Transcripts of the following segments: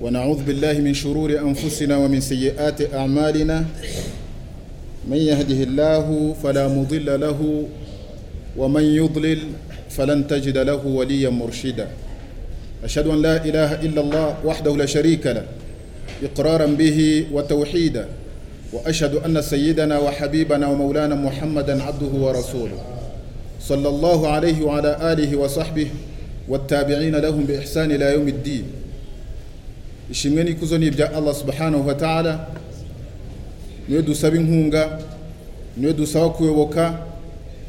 ونعوذ بالله من شرور أنفسنا ومن سيئات أعمالنا من يهده الله فلا مضل له ومن يضلل فلن تجد له وليا مرشدا أشهد أن لا إله إلا الله وحده لا شريك له إقرارا به وتوحيدا وأشهد أن سيدنا وحبيبنا ومولانا محمدا عبده ورسوله صلى الله عليه وعلى آله وصحبه والتابعين لهم بإحسان إلى يوم الدين ishimwe n'ikuzo ni ibya allah subhanahu wa ta'ala. Niwe dusaba inkunga ni we dusaba kuyoboka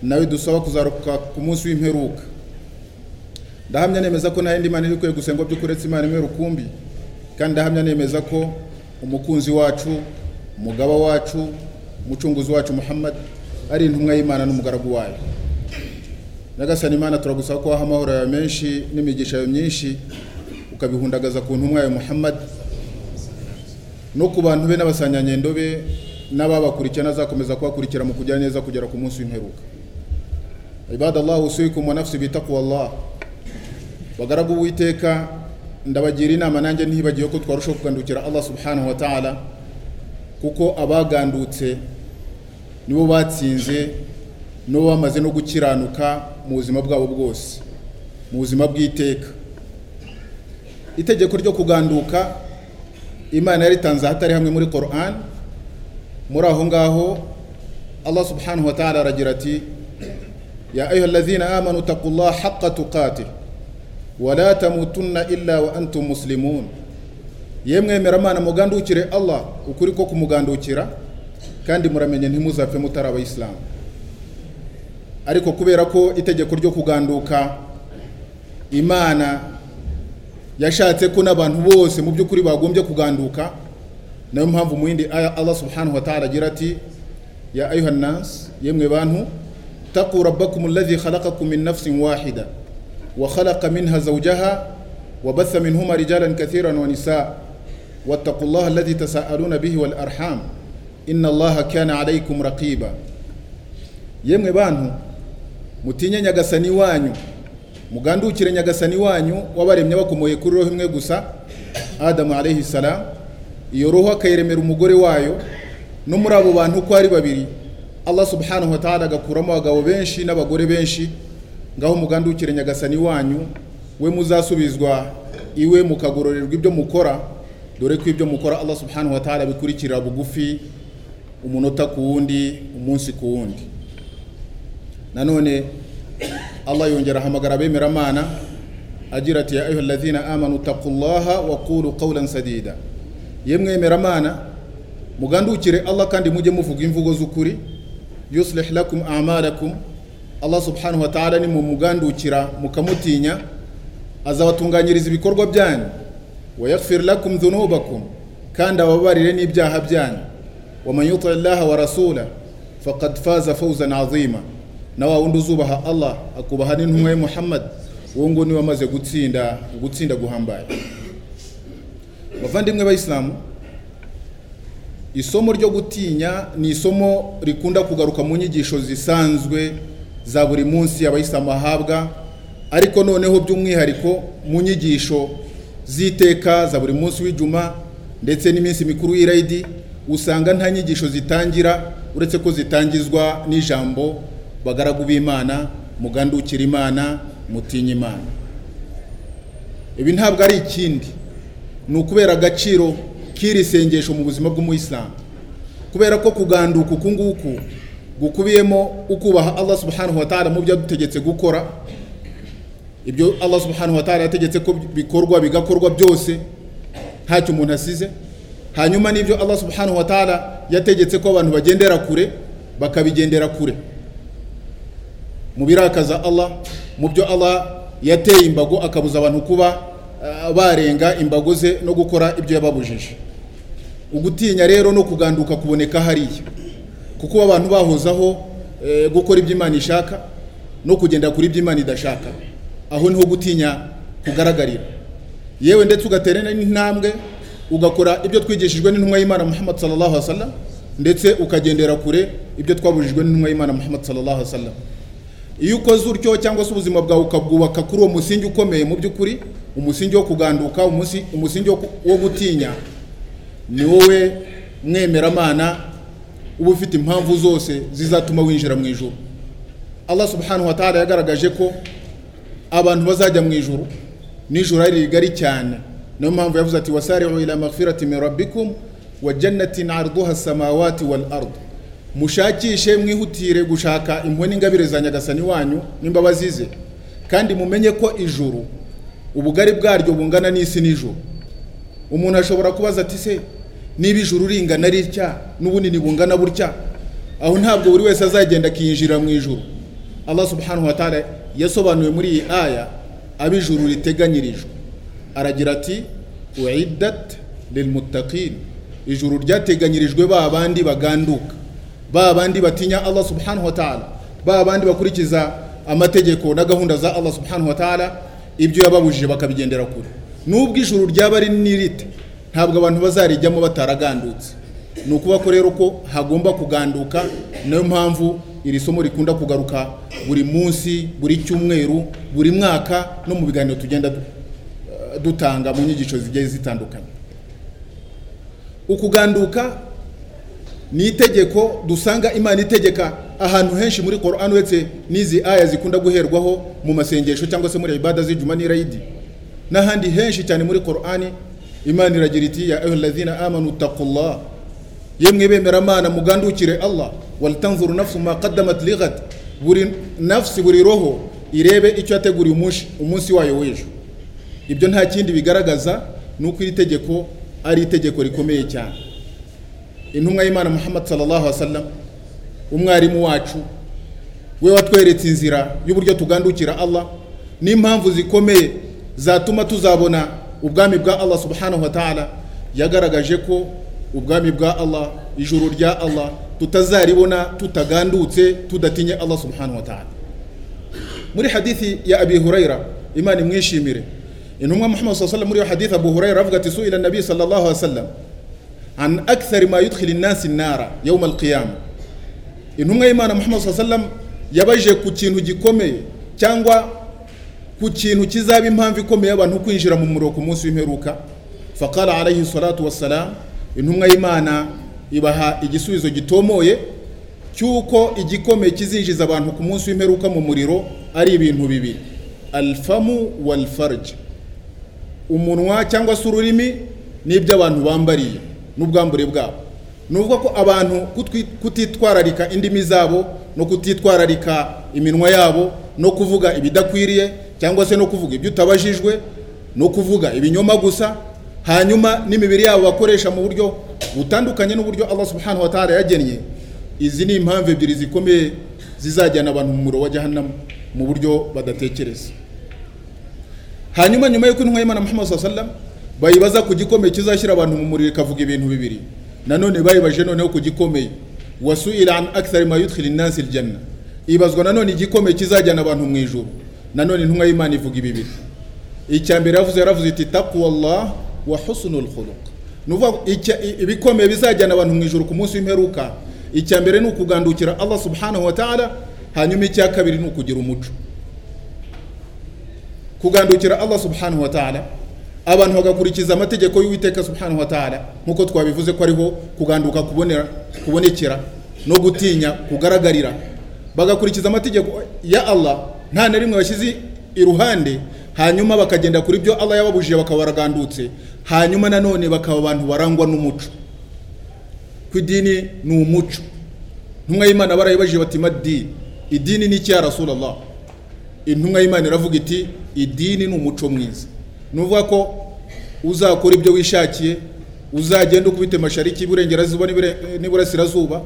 nawe dusaba kuzaruka ku munsi w'imperuka. Ndahamya nemeza ko nta yindi mana iri kwiye gusengwa by'ukuretse imana imwe rukumbi kandi ndahamya nemeza ko umukunzi wacu umugaba wacu umucunguzi wacu muhammad ari intumwa y'imana n'umugaragu wayo. Nyagasani imana turagusaba ko waha amahoro yawe menshi n'imigisha yawe myinshi ukabihundagaza ku ntumwa yawe muhammad no ku bantu be n'abasanyanyendo be n'ababakurikira n'azakomeza kubakurikira mu kujya neza kugera ku munsi w'imperuka. Ibadallah usikum wa nafsi bitaqwa allah bagaragu uwiteka ndabagira inama nanjye ntibagiwe ko twarushaho kugandukira allah subhanahu wa ta'ala kuko abagandutse nibo batsinze nibo bamaze no gukiranuka mu buzima bwabo bwose mu buzima bw'iteka. Itegeko ryo kuganduka imana yaritanze ahatari hamwe muri Quran. Muri aho ngaho Allah subhanahu wa ta'ala aragira ati ya ayuha alladhina amanu taqullaha haqqa tuqatih wa la tamutunna illa wa antum muslimun. Yemwe meramana mugandukire Allah ukuri ko kumugandukira kandi muramenye ntimuzapfe mutari abayisilamu. Ariko kubera ko itegeko ryo kuganduka imana yashatse ko n'abantu bose mu by'ukuri bagombye kuganduka. Nayo mpamvu mu yindi aya Allah subhanahu wa ta'ala agira ati ya ayuha nas yemwe bantu taqu rabbakum alladhi khalaqakum min nafsin wahida wa khalaqa minha zawjaha wa batha minhuma rijalan kathiran wa nisaa wattaqullaha alladhi tasaaluna bihi wal arham inna allaha kana alaykum raqiba. Yemwe bantu mutinye nyagasani wanyu mugandukire nyagasani wanyu wabaremye bakomoye kuri roho imwe gusa adamu alayhi salam. Iyo roho akayiremera umugore wayo no muri abo bantu uko ari babiri allah subhanahu wa ta'ala agakuramo abagabo benshi n'abagore benshi. Ngaho mugandukire nyagasani wanyu we muzasubizwa iwe mukagororerwa ibyo mukora dore ko ibyo mukora allah subhanahu wa ta'ala bikurikirira bugufi umunota ku wundi umunsi ku wundi. Nanone allah yongera ahamagara abemeramana agira ati ya ayuha alladhina amanu taqullaha wa qulu qawlan sadida. Yemwe meramana mugandukire allah kandi mujye muvuga imvugo z'ukuri. Yuslih lakum a'malakum. Allah subhanahu wa ta'ala ni mumugandukira mukamutinya azabatunganyiriza ibikorwa byanyu. Wa yaghfir lakum dhunubakum kandi ababarire n'ibyaha byanyu. Wa yuti allaha wa rasula faqad faza fawzan azima. Na wa wundi uzubaha allah akubaha n'intumwa ye muhammad. Uwo ngo ni we amaze gutsinda gutsinda guhambaye. Bavandimwe bayisilamu isomo ryo gutinya ni isomo rikunda kugaruka mu nyigisho zisanzwe za buri munsi abayisilamu bahabwa ariko noneho by'umwihariko mu nyigisho z'iteka za buri munsi w'ijuma ndetse n'iminsi mikuru y'irayidi usanga nta nyigisho zitangira uretse ko zitangizwa n'ijambo bagaragu b'imana mugandukira imana mutinya imana. Ibi ntabwo ari ikindi. Ni ukubera agaciro k'iri sengesho mu buzima bw'umuyisilamu kubera ko kuganduka uku nguku gukubiyemo ukubaha allah subhanahu wa ta'ala mu byo yadutegetse gukora ibyo allah subhanahu wa ta'ala yategetse ko bikorwa bigakorwa byose ntacyo umuntu asize. Hanyuma n'ibyo allah subhanahu wa ta'ala yategetse ko abantu bagendera kure bakabigendera kure. Mu birakaza allah mu byo allah yateye imbago akabuza abantu kuba barenga imbago ze no gukora ibyo yababujije. Ugutinya rero no kuganduka kuboneka hariya. Kuko abantu bahozaho gukora ibyo imana ishaka no kugendera kuri ibyo imana idashaka. Aho ni ho gutinya kugaragarira. Yewe ndetse ugatera n'intambwe ugakora ibyo twigishijwe n'intumwa y'imana muhammad sallallahu alaihi wasallam ndetse ukagendera kure ibyo twabujijwe n'intumwa y'imana muhammad sallallahu alaihi wasallam. Iyo ukoze utyo cyangwa se ubuzima bwawe ukabwubaka kuri uwo musingi ukomeye mu by'ukuri umusingi wo kuganduka umusi- umusingi wo gutinya ni wowe mwemeramana uba ufite impamvu zose zizatuma winjira mu ijuru. Allah subhanahu wa ta'ala yagaragaje ko abantu bazajya mu ijuru nijoro ari rigari cyane. Niyo mpamvu yavuze ati wasari'u ila maghfirati min rabbikum wa jannatin arduha samawati wal ard. Mushakishe mwihutire gushaka impuhwe n'ingabire za nyagasani wanyu n'imbabazi ze kandi mumenye ko ijuru ubugari bwaryo bungana n'isi n'ijuru. Umuntu ashobora kubaza ati se niba ijuru ringana ritya? N'ubunini bungana butya? Aho ntabwo buri wese azagenda akiyinjira mu ijuru. Allah subhanahu wa ta'ala yasobanuye muri iyi aya ab'ijuru riteganyirijwe aragira ati uiddat lilmuttaqin ijuru ryateganyirijwe ba bandi baganduka. Ba bandi batinya allah subhanahu wa ta'ala. Ba bandi bakurikiza amategeko na gahunda za allah subhanahu wa ta'ala ibyo yababujije bakabigendera kure. Nubwo ijuru ryaba ari n'irite ntabwo abantu bazarijyamo bataragandutse. Ni ukuba rero ko hagomba kuganduka niyo mpamvu iri somo rikunda kugaruka buri munsi buri cyumweru buri mwaka no mu biganiro tugenda du- dutanga mu nyigisho zigiye zitandukanye. Ukuganduka ni itegeko dusanga imana itegeka ahantu henshi muri Qur'an uretse n'izi aya zikunda guherwaho mu masengesho cyangwa se muri ibada z'ijuma n'irayidi. N'ahandi henshi cyane muri Qur'an imana iragira iti ya ayyuhallazina amanu taqullah yemwe bemera mana mugandukire Allah walitanzuru nafsu ma qaddamat buri nafsi buri roho irebe icyo yateguriye umunsi umunsi wayo w'ejo. Ibyo nta kindi bigaragaza ni uko iri tegeko ari itegeko rikomeye cyane. Intumwa y'imana muhammad sallallahu alaihi wasallam umwarimu wacu we watweretse inzira y'uburyo tugandukira allah n'impamvu zikomeye zatuma tuzabona ubwami bwa allah subhanahu wa ta'ala yagaragaje ko ubwami bwa allah ijuru rya allah tutazaribona tutagandutse tudatinye allah subhanahu wa ta'ala. Muri hadithi ya abi hurayra imana imwishimire. Intumwa muhammad sallallahu alaihi wasallam muri iyo hadithi abu hurayra avuga ati suila nabi sallallahu alaihi wasallam. An akthari ma yudkhil an-nas an-nara yawm al-qiyamah intumwa y'imana muhammad alaihi wasallam yabajije ku kintu gikomeye cyangwa ku kintu kizaba impamvu ikomeye abantu kwinjira mu muriro ku munsi w'imperuka faqala alayhi salatu wassalam intumwa y'imana ibaha igisubizo gitomoye cy'uko igikomeye kizinjiza abantu ku munsi w'imperuka mu muriro ari ibintu bibiri alfamu walfarj umunwa cyangwa se ururimi n'ibyo abantu bambariye n'ubwambure bwabo. Ni ukuvuga ko abantu kutitwararika indimi zabo no kutitwararika iminwa yabo no kuvuga ibidakwiriye cyangwa se no kuvuga ibyo utabajijwe no kuvuga ibinyoma gusa hanyuma n'imibiri yabo bakoresha mu buryo butandukanye n'uburyo Allah subhanahu wa ta'ala yagennye. Izi ni impamvu ebyiri zikomeye zizajyana abantu mu muriro wa jahannam mu buryo badatekereza. Hanyuma nyuma y'uko intumwa y'imana muhammad sallallahu alaihi wasallam bayibaza ku gikomeye kizashyira abantu mu muriro ikavuga ibintu bibiri. Nanone bayibaje noneho ku gikomeye. Wasuila an akthari ma yudkhil an-nas al-janna. Ibazwa nanone igikomeye kizajyana abantu mu ijuru. Nanone intumwa y'imana ivuga ibi bibiri. Icya mbere yavuze yaravuze iti taqwallah wa husnul khuluq. I- ibikomeye bizajyana abantu mu ijuru ku munsi w'imperuka. Icya mbere ni ukugandukira allah subhanahu wa ta'ala hanyuma icya kabiri ni ukugira umuco. Kugandukira allah subhanahu wa ta'ala. Abantu bagakurikiza amategeko y'uwiteka subhanahu wa ta'ala. Nk'uko twabivuze ko ariho kuganduka kubonekera no gutinya kugaragarira. Bagakurikiza amategeko ya allah nta na rimwe bashyize iruhande. Hanyuma bakagenda kuri byo allah yababujije bakaba baragandutse. Hanyuma nanone bakaba abantu barangwa n'umuco. Ku idini ni umuco. Intumwa y'imana barayibajije bati madini idini ni iki ya rasulallah? Intumwa y'imana iravuga iti idini ni umuco mwiza. Ni ukuvuga ko uzakora ibyo wishakiye uzagenda ukubite mashariki iburengerazuba n'ibure- n'iburasirazuba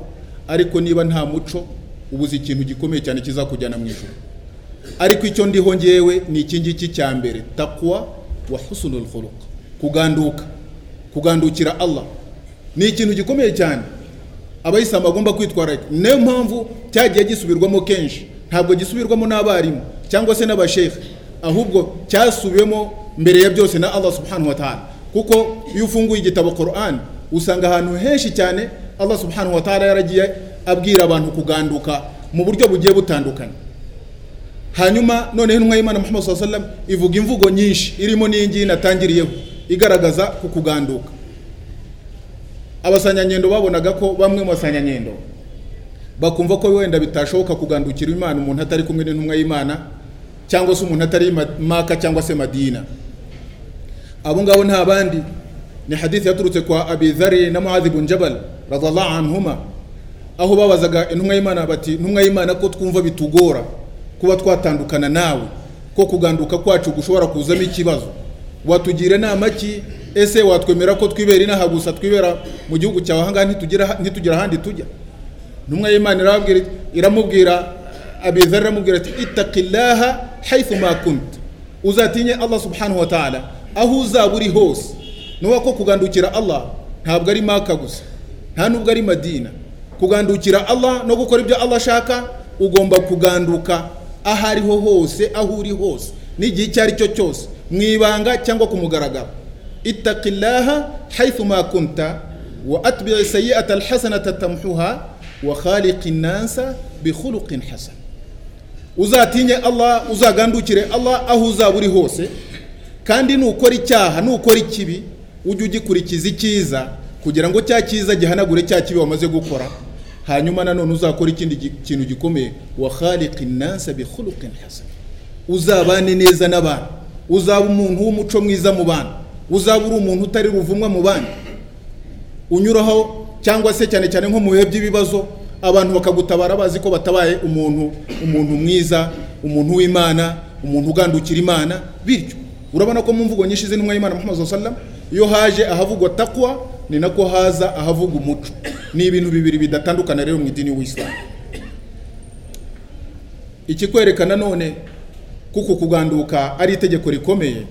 ariko niba nta muco ubuze ikintu gikomeye cyane kizakujyana mu ijuru. Ariko icyo ndiho ngewe ni iki ngiki cya mbere? Takwa wa husnul khuluq. Kuganduka. Kugandukira allah. Ni ikintu gikomeye cyane. Abayisilamu bagomba kwitwararika niyo mpamvu cyagiye gisubirwamo kenshi. Ntabwo gisubirwamo n'abarimu cyangwa se n'abashekhe ahubwo cyasubiwemo mbere ya byose na allah subhanahu wa ta'ala. Kuko iyo ufunguye igitabo Quran usanga ahantu henshi cyane allah subhanahu wa ta'ala yaragiye abwira abantu kuganduka mu buryo bugiye butandukanye. Hanyuma noneho intumwa y'imana muhammad sallallahu alaihi wasallam ivuga imvugo nyinshi irimo n'iyi ngiyi natangiriyeho igaragaza ku kuganduka. Abasanyanyendo babonaga ko bamwe mu basanyanyendo bakumva ko wenda bitashoboka kugandukira imana umuntu atari kumwe n'intumwa y'imana cyangwa se umuntu atari maka cyangwa se madina. Abo ngabo nta bandi. Ni hadithi yaturutse kwa abidhari na muadhi bun jabal radallahu anhuma aho babazaga intumwa y'imana bati intumwa y'imana ko twumva bitugora kuba twatandukana nawe ko kuganduka kwacu gushobora kuzamo ikibazo. Watugira inama ki? Ese watwemera ko twibera inaha gusa? Twibera mu gihugu cyawe ahangaha ntitugira ahandi tujya? Intumwa y'imana iramubwira abizari iramubwira ati itakillaha haythu ma kunta uzatinye allah subhanahu wa ta'ala. Aho uzaba uri hose. Nuba ko kugandukira allah ntabwo ari maka gusa. Nta nubwo ari madina. Kugandukira allah no gukora ibyo allah ashaka ugomba kuganduka aho ariho hose aho uri hose n'igihe icyo ari cyo cyose mu ibanga cyangwa ku mugaragaro. Itakillaha haythu ma kunta wa atbi'i sayyi'ata alhasanata tamhuha wa khaliqi nnasa bi khuluqin hasan uzatinye allah uzagandukire allah aho uzaba uri hose kandi nukora icyaha nukora ikibi ujye ugikurikiza icyiza kugira ngo cya cyiza gihanagure cya kibi wamaze gukora. Hanyuma nanone uzakora ikindi kintu gikomeye. Wa khaliqi nnasa bi khuluqin hasan. Uzabane neza n'abantu. Uzaba umuntu w'umuco mwiza mu bantu. Uzaba uri umuntu utari ruvumwa mu bandi unyuraho cyangwa se cyane cyane nko mu bihe by'ibibazo abantu bakagutabara bazi ko batabaye umuntu umuntu mwiza umuntu w'imana umuntu ugandukira imana bityo urabona ko mu mvugo nyinshi z'intumwa y'imana muhammad sallam iyo haje ahavugwa takwa ni nako haza ahavugwa umuco. Ni ibintu bibiri bidatandukana rero mu idini w'isilamu ikikwerekana none kuko kuganduka ari itegeko rikomeye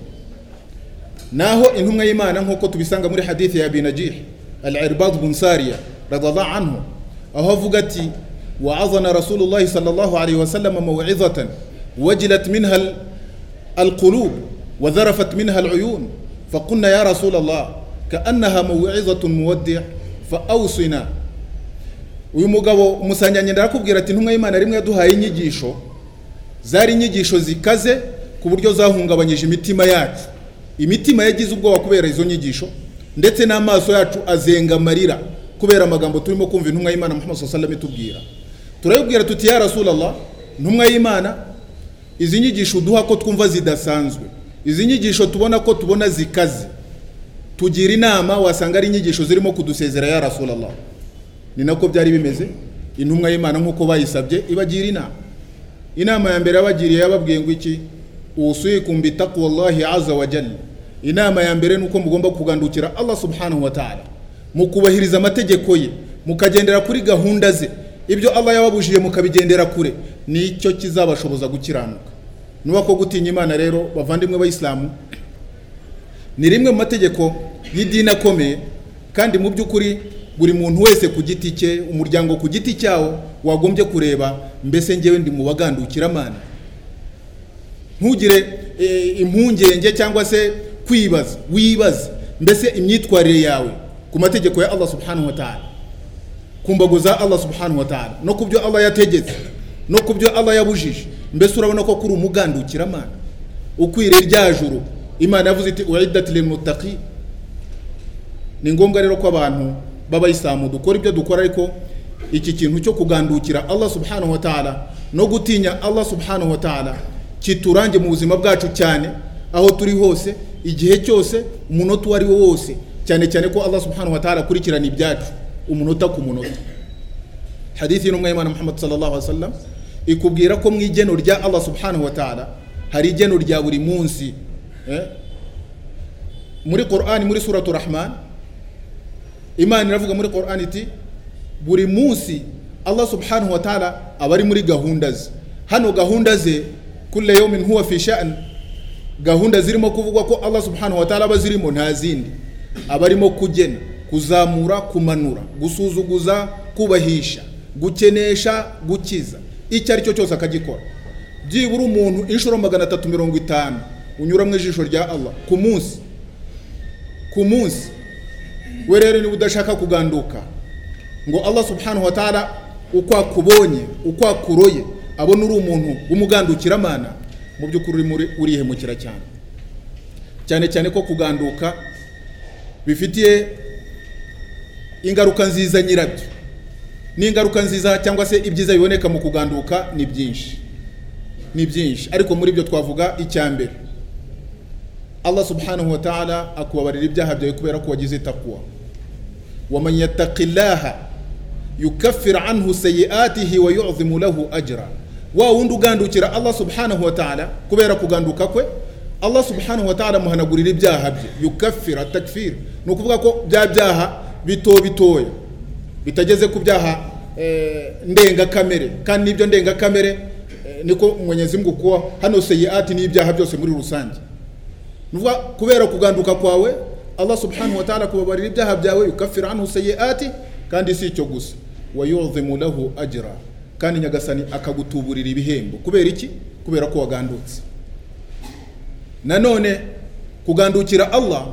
naho intumwa y'imana nk'uko tubisanga muri hadithi ya binajih al-irbad bun sariya radallahu anhu aho avuga ati wa'azana rasulullahi sallallahu alayhi wa sallam maw'izatan wajilat minha al-qulub. وذرفت منها العيون فقلنا يا رسول الله كأنها موعظة مودع فأوصنا uyu mugabo umusanganyenda arakubwira ati intumwa y'imana rimwe yaduhaye inyigisho zari inyigisho zikaze ku buryo zahungabanyije imitima yacu imitima yagize ubwoba kubera izo nyigisho ndetse n'amaso yacu azenga amarira kubera amagambo turimo kumva intumwa y'imana muhammad sallallahu itubwira turayibwira tuti ya rasulallah intumwa y'imana izi nyigisho uduha ko twumva zidasanzwe Izi nyigisho tubona ko tubona zikaze. Tugira inama wasanga ari inyigisho zirimo kudusezera ya rasulallah. Ni nako byari bimeze? Intumwa y'imana nk'uko bayisabye ibagira inama. Inama ya mbere yabagiriye yababwiye ngo iki? Usikum bitaqwallahi azza wa inama ya mbere ni uko mugomba kugandukira allah subhanahu wa ta'ala. Mu kubahiriza amategeko ye mukagendera kuri gahunda ze. Ibyo allah yababujije mukabigendera kure. Nicyo kizabashoboza gukiranuka. Nuba ko gutinya imana rero bavandimwe b'abayisilamu ni rimwe mu mategeko y'idini akomeye kandi mu by'ukuri buri muntu wese ku giti cye umuryango ku giti cyawo wagombye kureba mbese ngewe ndi mu bagandukiramana ntugire impungenge cyangwa se kwibaza wibaze mbese imyitwarire yawe ku mategeko ya allah subhanahu wa ta'ala. Ku mbago za allah subhanahu wa ta'ala. No ku byo allah yategetse no ku byo allah yabujije. Mbese urabona ko kuri umugandukiramana ukwiriye rya juru. Imana yavuze iti uidati lilmuttaqin. Ni ngombwa rero ko abantu b'abayisilamu dukora ibyo dukora ariko iki kintu cyo kugandukira allah subhanahu wa ta'ala no gutinya allah subhanahu wa ta'ala kiturange mu buzima bwacu cyane aho turi hose igihe cyose umunota uwo ari wo wose. Cyane cyane ko allah subhanahu wa ta'ala akurikirana ibyacu umunota ku munota. Hadithi y'intumwa y'imana muhammad sallallahu alaihi wasallam ikubwira ko mu igeno rya allah subhanahu wa ta'ala hari igeno rya buri munsi eh? muri qur'ani muri suratu rahman imana iravuga muri qur'ani iti buri munsi allah subhanahu wa ta'ala aba ari muri gahunda ze. Hano gahunda ze kulle yawmin huwa fi sha'n gahunda zirimo kuvugwa ko allah subhanahu wa ta'ala aba zirimo nta zindi. Aba arimo kugena kuzamura kumanura gusuzuguza kubahisha gukenesha gukiza. Icyo ari cyo cyose akagikora. Byibura umuntu inshuro magana atatu mirongo itanu. Unyura mu ijisho rya allah. Ku munsi. Ku munsi. We rero niba udashaka kuganduka ngo allah subhanahu wa ta'ala uko akubonye uko akuroye abona uri umuntu w'umugandukiramana mu by'ukuri urihemukira cyane. Cyane cyane ko kuganduka bifitiye ingaruka nziza nyirabyo. N'ingaruka nziza cyangwa se ibyiza biboneka mu kuganduka ni byinshi. Ni byinshi. Ariko muri byo twavuga icya mbere. Allah subhanahu wa ta'ala akubabarira ibyaha byawe kubera ko wagize takwa waman yattaqillaha yukaffir anhu sayiatihi wa yu'zimu lahu ajra. Wa wundi ugandukira allah subhanahu wa ta'ala kubera kuganduka kwe allah subhanahu wa ta'ala amuhanagurira ibyaha bye. Yukaffira takfir ni ukuvuga ko bya byaha bito bitoya bitageze ku byaha ndengakamere kandi n'ibyo ndengakamere niko mwenyezi mungu kuwa hano seyiati n'ibyaha byose muri rusange. Nuvuga kubera kuganduka kwawe allah subhanahu wa ta'ala kubabarira ibyaha byawe yukaffira anhu seyiati kandi si icyo gusa. Wa yuzimu lahu ajra. Kandi nyagasani akagutuburira ibihembo. Kubera iki? Kubera ko wagandutse. Nanone kugandukira allah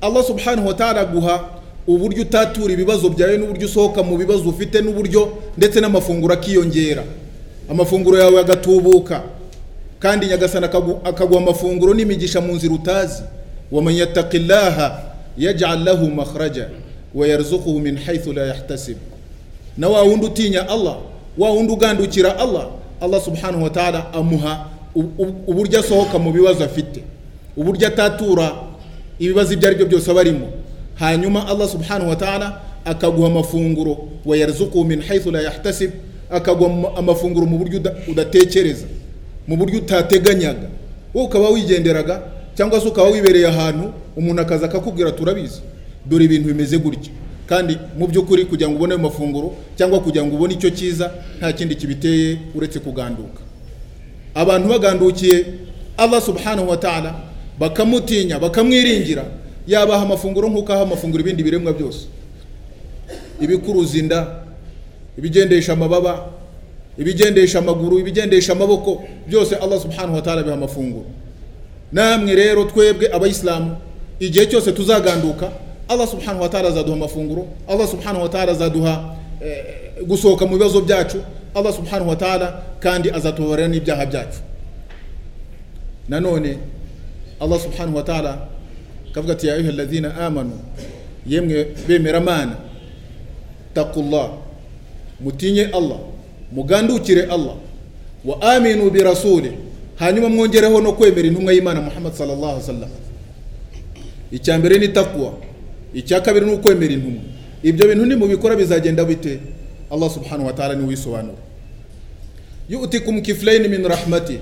allah subhanahu wa ta'ala aguha uburyo utatura ibibazo byawe n'uburyo usohoka mu bibazo ufite n'uburyo ndetse n'amafunguro akiyongera. Amafunguro yawe agatubuka. Kandi nyagasani akaguha amafunguro n'imigisha mu nzira utazi. Waman yattaqillaha yaj'al lahu makhraja wa yarzuquhu min haythu la yahtasib. Na wa wundi utinya allah wa wundi ugandukira allah allah subhanahu wa ta'ala amuha uburyo asohoka mu bibazo afite. Uburyo atatura ibibazo ibyo ari byo byose aba arimo. Hanyuma allah subhanahu wa ta'ala akaguha amafunguro wa yarzuquhu min haythu la yahtasib akaguha amafunguro mu buryo udatekereza mu buryo utateganyaga. Wowe ukaba wigenderaga cyangwa se ukaba wibereye ahantu umuntu akaza akakubwira turabizi dore ibintu bimeze gutya. Kandi mu by'ukuri kugira ngo ubone ayo mafunguro cyangwa kugira ngo ubone icyo cyiza nta kindi kibiteye uretse kuganduka. Abantu bagandukiye allah subhanahu wa ta'ala bakamutinya bakamwiringira yabaha amafunguro nk'uko aha amafunguro ibindi biremwa byose. Ibikuruza inda ibigendesha amababa ibigendesha amaguru ibigendesha amaboko byose allah subhanahu wa ta'ala biha amafunguro. Namwe rero twebwe abayisilamu igihe cyose tuzaganduka allah subhanahu wa ta'ala azaduha amafunguro allah subhanahu wa ta'ala azaduha eh, gusohoka mu bibazo byacu allah subhanahu wa ta'ala kandi azatubabarira n'ibyaha byacu. Nanone allah subhanahu wa ta'ala kavuga ati ya ayuha amanu yemwe bemera mana takullah mutinye allah mugandukire allah wa aminu bi rasuli hanyuma mwongereho no kwemera intumwa y'imana muhammad sallallahu alaihi wasallam. Icya mbere ni takwa icya kabiri ni ukwemera intumwa. Ibyo bintu nimubikora bizagenda bite? Allah subhanahu wa ta'ala ni we wisobanura yu'tikum kiflaini min rahmati.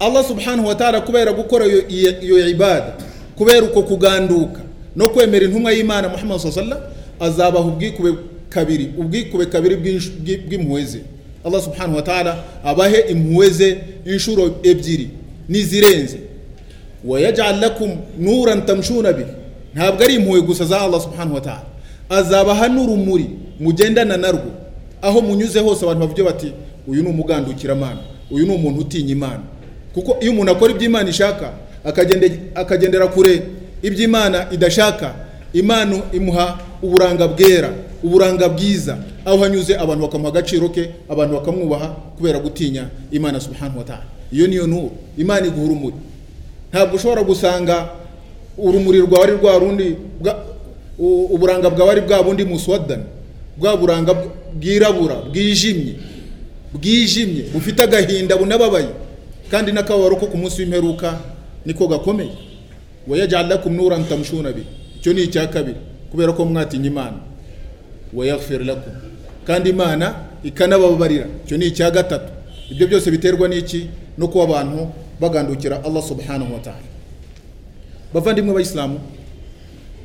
Allah subhanahu wa ta'ala kubera gukora iyo ibada. Kubera uko kuganduka. No kwemera intumwa y'imana muhammad sallallahu azabaha ubwikube kabiri ubwikube kabiri bw'impuhwe ze allah subhanahu wa ta'ala abahe impuhwe ze inshuro ebyiri n'izirenze. Wayaj'al lakum nuran tamshuna bihi. Ntabwo ari impuhwe gusa za allah subhanahu wa ta'ala. Azabaha n'urumuri mugendana narwo aho munyuze hose abantu bavuge bati uyu ni umugandukiramana uyu ni umuntu utinya imana. Kuko iyo umuntu akora ibyo imana ishaka akagendera kure ibyo imana idashaka. Imana imuha uburanga bwera uburanga bwiza. Aho hanyuze abantu bakamuha agaciro ke abantu bakamwubaha kubera gutinya imana subhanahu wa ta'ala. Iyo niyo nuru. Imana iguha urumuri. Ntabwo ushobora gusanga urumuri rwawe ari rwa rundi uburanga bwawe ari bwa bundi muswadani bwa buranga bwirabura bwijimye. Bwijimye bufite agahinda bunababaye. Kandi n'akababaro ko ku munsi w'imperuka niko gakomeye. Wayaj'al lakum nuran tamshuna bi. Icyo ni icya kabiri kubera ko mwatinya imana. Wayaghfir lakum. Kandi imana ikanababarira. Icyo ni icya gatatu. Ibyo byose biterwa n'iki? No kuba abantu bagandukira allah subhanahu wa ta'ala. Bavandimwe abayisilamu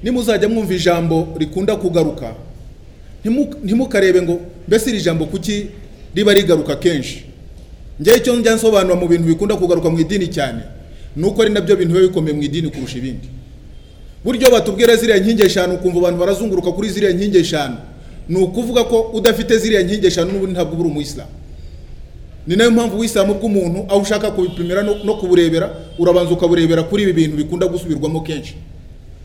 nimuzajya mwumva ijambo rikunda kugaruka. Ntimukarebe ngo mbese iri jambo kuki riba rigaruka kenshi? Njyewe icyo njya nsobanura mu bintu bikunda kugaruka mu idini cyane. Ni uko ari na byo bintu biba bikomeye mu idini kurusha ibindi. Buryo batubwira ziriya nkingi eshanu ukumva abantu barazunguruka kuri ziriya nkingi eshanu. Ni ukuvuga ko udafite ziriya nkingi eshanu n'ubundi ntabwo uri umuyisilamu ni na yo mpamvu ubuyisilamu bw'umuntu aho ushaka kubipimira no kuburebera urabanza ukaburebera kuri ibi bintu bikunda gusubirwamo kenshi.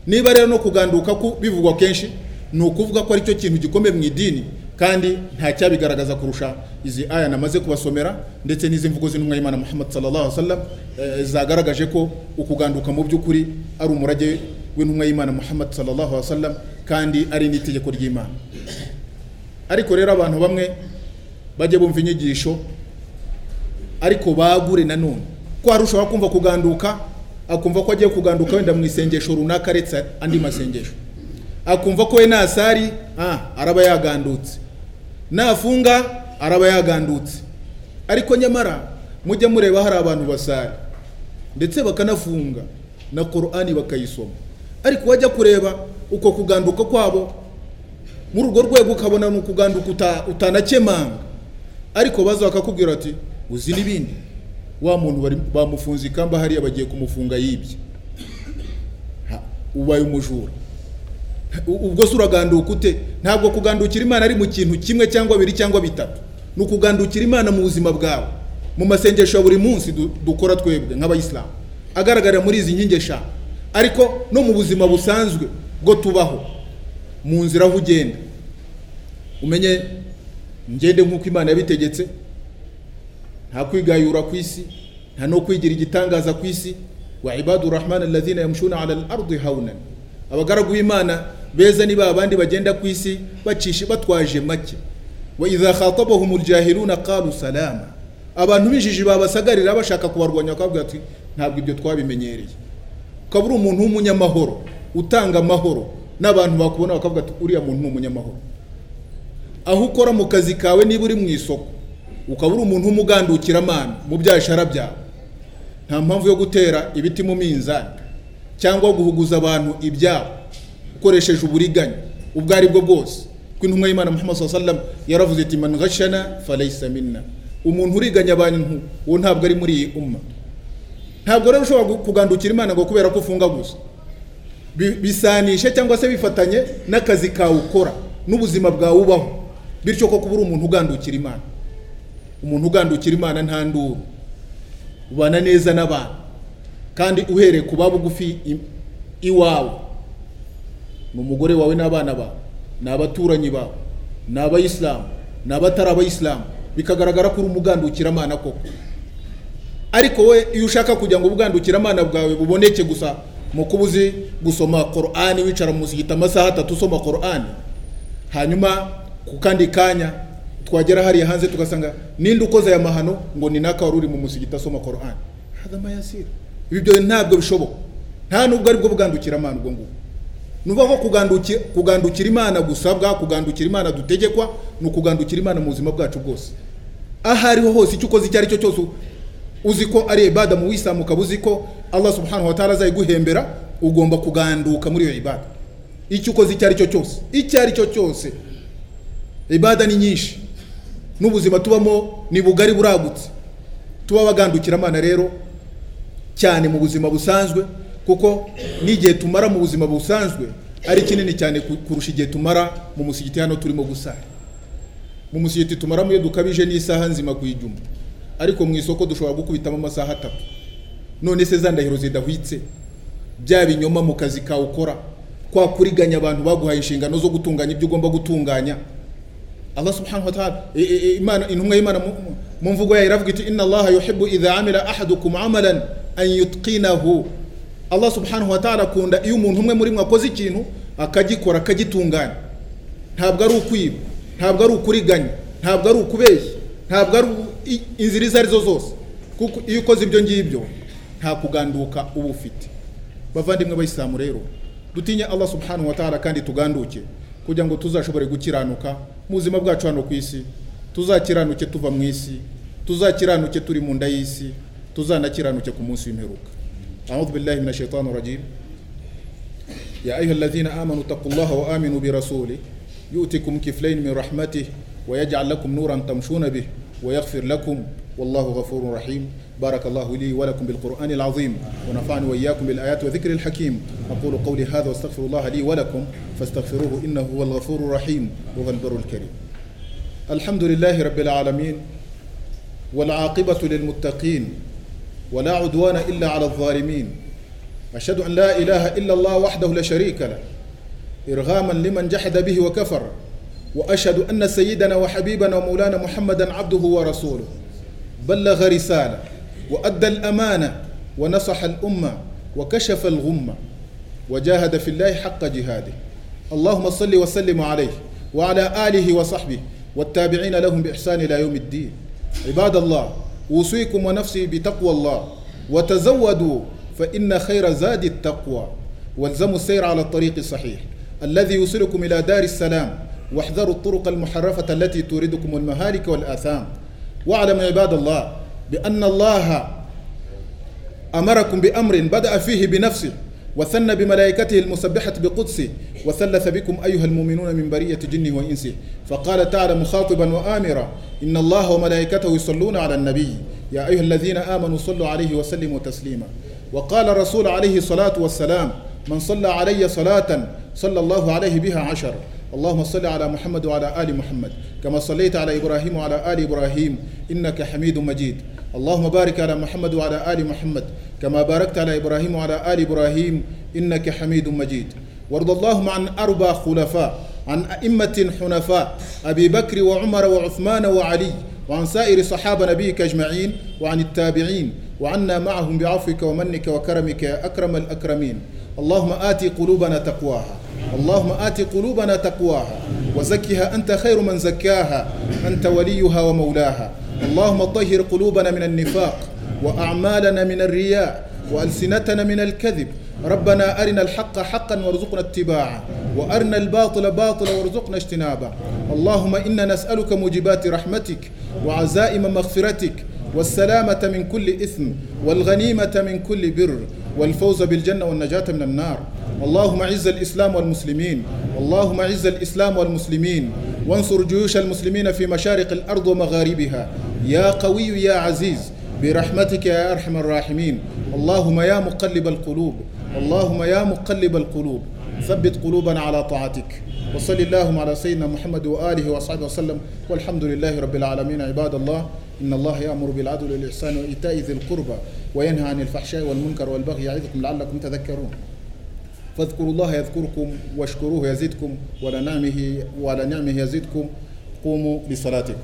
Niba rero no kuganduka bivugwa kenshi ni ukuvuga ko ari cyo kintu gikomeye mu idini kandi nta cyabigaragaza kurusha izi aya namaze kubasomera ndetse n'izi mvugo z'intumwa y'imana muhammad sallallahu alaihi wasallam eh, zagaragaje ko ukuganduka mu by'ukuri ari umurage w'intumwa y'imana muhammad sallallahu alaihi wasallam kandi ari n'itegeko ry'imana. Ariko rero abantu bamwe bajye bumva inyigisho ariko bagure nanone ko hari ushobora kumva kuganduka akumva ko agiye kuganduka wenda mu isengesho runaka aretse andi masengesho. Akumva ko we nasari ah, araba yagandutse. Nafunga araba yagandutse ariko nyamara mujye mureba hari abantu basari. Ndetse bakanafunga na korani bakayisoma. Ariko wajya kureba uko kuganduka kwabo muri urwo rwego ukabona ni ukuganduka uta- utanakemanga. Ariko baza bakakubwira ati uzi n'ibindi? Wa muntu bamufunze ikamba hariya bagiye kumufunga yibye. Ubaye umujura. Ubwo se uraganduka ute? Ntabwo kugandukira imana ari mu kintu kimwe cyangwa bibiri cyangwa bitatu. Ni ukugandukira imana mu buzima bwawe. Mu masengesho ya buri munsi du- dukora twebwe nk'abayisilamu. Agaragarira muri izi nkingi eshanu ariko no mu buzima busanzwe bwo tubaho mu nzira aho ugenda. Umenye ngende nk'uko imana yabitegetse. Nta kwigayura ku isi nta no kwigira igitangaza ku isi. Wa ibadu rahman alladhina yamshuna ala al-ardi hawnan. Abagaragu b'imana beza ni ba bagenda ku isi bacisha batwaje make. Wa idha khatabahum aljahiluna qalu salama. Abantu bijiji babasagarira bashaka kubarwanya bakabwira ati ntabwo ibyo twabimenyereye. Ukaba uri umuntu w'umunyamahoro utanga amahoro n'abantu bakubona bakavuga ati uriya muntu ni umunyamahoro. Aho ukora mu kazi kawe niba uri mu isoko ukaba uri umuntu w'umugandukiramana mu byashara byawe. Nta mpamvu yo gutera ibiti mu minzani cyangwa guhuguza abantu ibyabo. Ukoresheje uburiganya. Ubwo ari bwo bwose. Ko intumwa y'imana muhammad wasallam yaravuze iti man ghashana falaysa minna. Umuntu uriganya abantu uwo ntabwo ari muri iyi umma. Ntabwo rero ushobora kugandukira imana ngo kubera ko ufunga gusa. Bi- bisanishe cyangwa se bifatanye n'akazi kawe ukora n'ubuzima bwawe ubaho. Bityo ko kuba uri umuntu ugandukira imana. Umuntu ugandukira imana nta nduru. Ubana neza n'abantu. Kandi uhereye ku baba bugufi iwawe. Ni umugore wawe n'abana bawe ni abaturanyi bawe ni abayisilamu ni abatari abayisilamu bikagaragara ko uri umugandukiramana koko. Ariko we iyo ushaka kugira ngo ubwandukiramana bwawe buboneke gusa mu kuba uzi gusoma korani wicara mu musigiti amasaha atatu usoma korani hanyuma ku kandi kanya twagera hariya hanze tugasanga ninde ukoze aya mahano? Ngo ni naka wari uri mu musigiti asoma korani ibi byo ntabwo bishoboka. Nta nubwo ari bwo bwandukiramana ubwo ngubwo ni ukuvuga ko kuganduki- kugandukira imana gusabwa kugandukira imana dutegekwa ni ukugandukira imana mu buzima bwacu bwose. Aho ariho hose icyo ukoze icyo ari cyo cyose uzi ko ari ibada mu wisilamu ukaba uzi ko allah subhanahu wa ta'ala azayiguhembera ugomba kuganduka muri iyo ibada. Icyo ukoze icyo ari cyo cyose icyo ari cyo cyose ibada ni nyinshi. N'ubuzima tubamo ni bugari buragutse. Tuba bagandukira amana rero cyane mu buzima busanzwe kuko n'igihe tumara mu buzima busanzwe ari kinini cyane ku- kurusha igihe tumara mu musigiti hano turimo gusara mu musigiti tumaramo iyo dukabije n'isaha nzima kuyijuma ariko mu isoko dushobora gukubitamo amasaha atatu. None se za ndahiro zidahwitse? Bya binyoma mu kazi kawe ukora kwa kuriganya abantu baguhaye inshingano zo gutunganya ibyo ugomba gutunganya. Allah subhanahu wa ta'ala imana intumwa y'imana mu mvugo yayo iravuga iti inna allaha yuhibbu idha amila ahadukum amalan an yutqinahu. Allah subhanahu wa ta'ala akunda. Iyo umuntu umwe muri mwe akoze ikintu akagikora akagitunganya. Ntabwo ari ukwiba ntabwo ari ukuriganya ntabwo ari ukubeshya ntabwo ari inzira izo ari zo zose. Kuko iyo ukoze ibyo ngibyo nta kuganduka uba ufite. Bavandimwe bayisilamu rero dutinye allah subhanahu wa ta'ala kandi tuganduke kugira ngo tuzashobore gukiranuka mu buzima bwacu hano ku isi tuzakiranuke tuva mu isi tuzakiranuke turi mu nda y'isi tuzanakiranuke ku munsi w'imperuka. أعوذ بالله من الشيطان الرجيم يا أيها الذين آمنوا اتقوا الله وآمنوا برسوله يؤتكم كفلين من رحمته ويجعل لكم نورا تمشون به ويغفر لكم والله غفور رحيم بارك الله لي ولكم بالقرآن العظيم ونفعني وإياكم بالآيات وذكر الحكيم أقول قولي هذا واستغفر الله لي ولكم فاستغفروه إنه هو الغفور الرحيم وهو البر الكريم الحمد لله رب العالمين والعاقبة للمتقين ولا عدوان إلا على الظالمين أشهد أن لا إله إلا الله وحده لا شريك له إرغاما لمن جحد به وكفر وأشهد أن سيدنا وحبيبنا ومولانا محمدا عبده ورسوله بلغ رسالة وأدى الأمانة ونصح الأمة وكشف الغمة وجاهد في الله حق جهاده اللهم صل وسلم عليه وعلى آله وصحبه والتابعين لهم بإحسان إلى يوم الدين عباد الله أوصيكم ونفسي بتقوى الله وتزودوا فإن خير زاد التقوى والزموا السير على الطريق الصحيح الذي يوصلكم إلى دار السلام واحذروا الطرق المحرفة التي توردكم المهالك والآثام واعلموا عباد الله بأن الله أمركم بأمر بدأ فيه بنفسه وثن بملائكته المسبحة بقدسه وثلث بكم أيها المؤمنون من برية جن وإنس فقال تعالى مخاطبا وآمرا إن الله وملائكته يصلون على النبي يا أيها الذين آمنوا صلوا عليه وسلموا تسليما وقال الرسول عليه الصلاة والسلام من صلى علي صلاة صلى الله عليه بها عشر اللهم صل على محمد وعلى آل محمد كما صليت على إبراهيم وعلى آل إبراهيم إنك حميد مجيد اللهم بارك على محمد وعلى آل محمد كما باركت على إبراهيم وعلى آل إبراهيم إنك حميد مجيد وارض اللهم عن أربع خلفاء عن أئمة حنفاء أبي بكر وعمر وعثمان وعلي وعن سائر صحابة نبيك أجمعين وعن التابعين وعنا معهم بعفوك ومنك وكرمك يا أكرم الأكرمين اللهم آتي قلوبنا تقواها اللهم آت قلوبنا تقواها وزكها أنت خير من زكاها أنت وليها ومولاها اللهم طهر قلوبنا من النفاق وأعمالنا من الرياء وألسنتنا من الكذب ربنا أرنا الحق حقا وارزقنا اتباعه وأرنا الباطل باطلا وارزقنا اجتنابه اللهم إنا نسألك موجبات رحمتك وعزائم مغفرتك والسلامة من كل إثم والغنيمة من كل بر والفوز بالجنة والنجاة من النار اللهم اعز الاسلام والمسلمين اللهم اعز الاسلام والمسلمين وانصر جيوش المسلمين في مشارق الارض ومغاربها يا قوي يا عزيز برحمتك يا ارحم الراحمين اللهم يا مقلب القلوب اللهم يا مقلب القلوب ثبت قلوبنا على طاعتك وصلى اللهم على سيدنا محمد واله وصحبه وسلم والحمد لله رب العالمين عباد الله إن الله يأمر بالعدل والإحسان وإيتاء ذي القربى وينهى عن الفحشاء والمنكر والبغي يعظكم لعلكم تذكرون فاذكروا الله يذكركم واشكروه يزدكم وعلى نعمه نعمه يزدكم قوموا لصلاتكم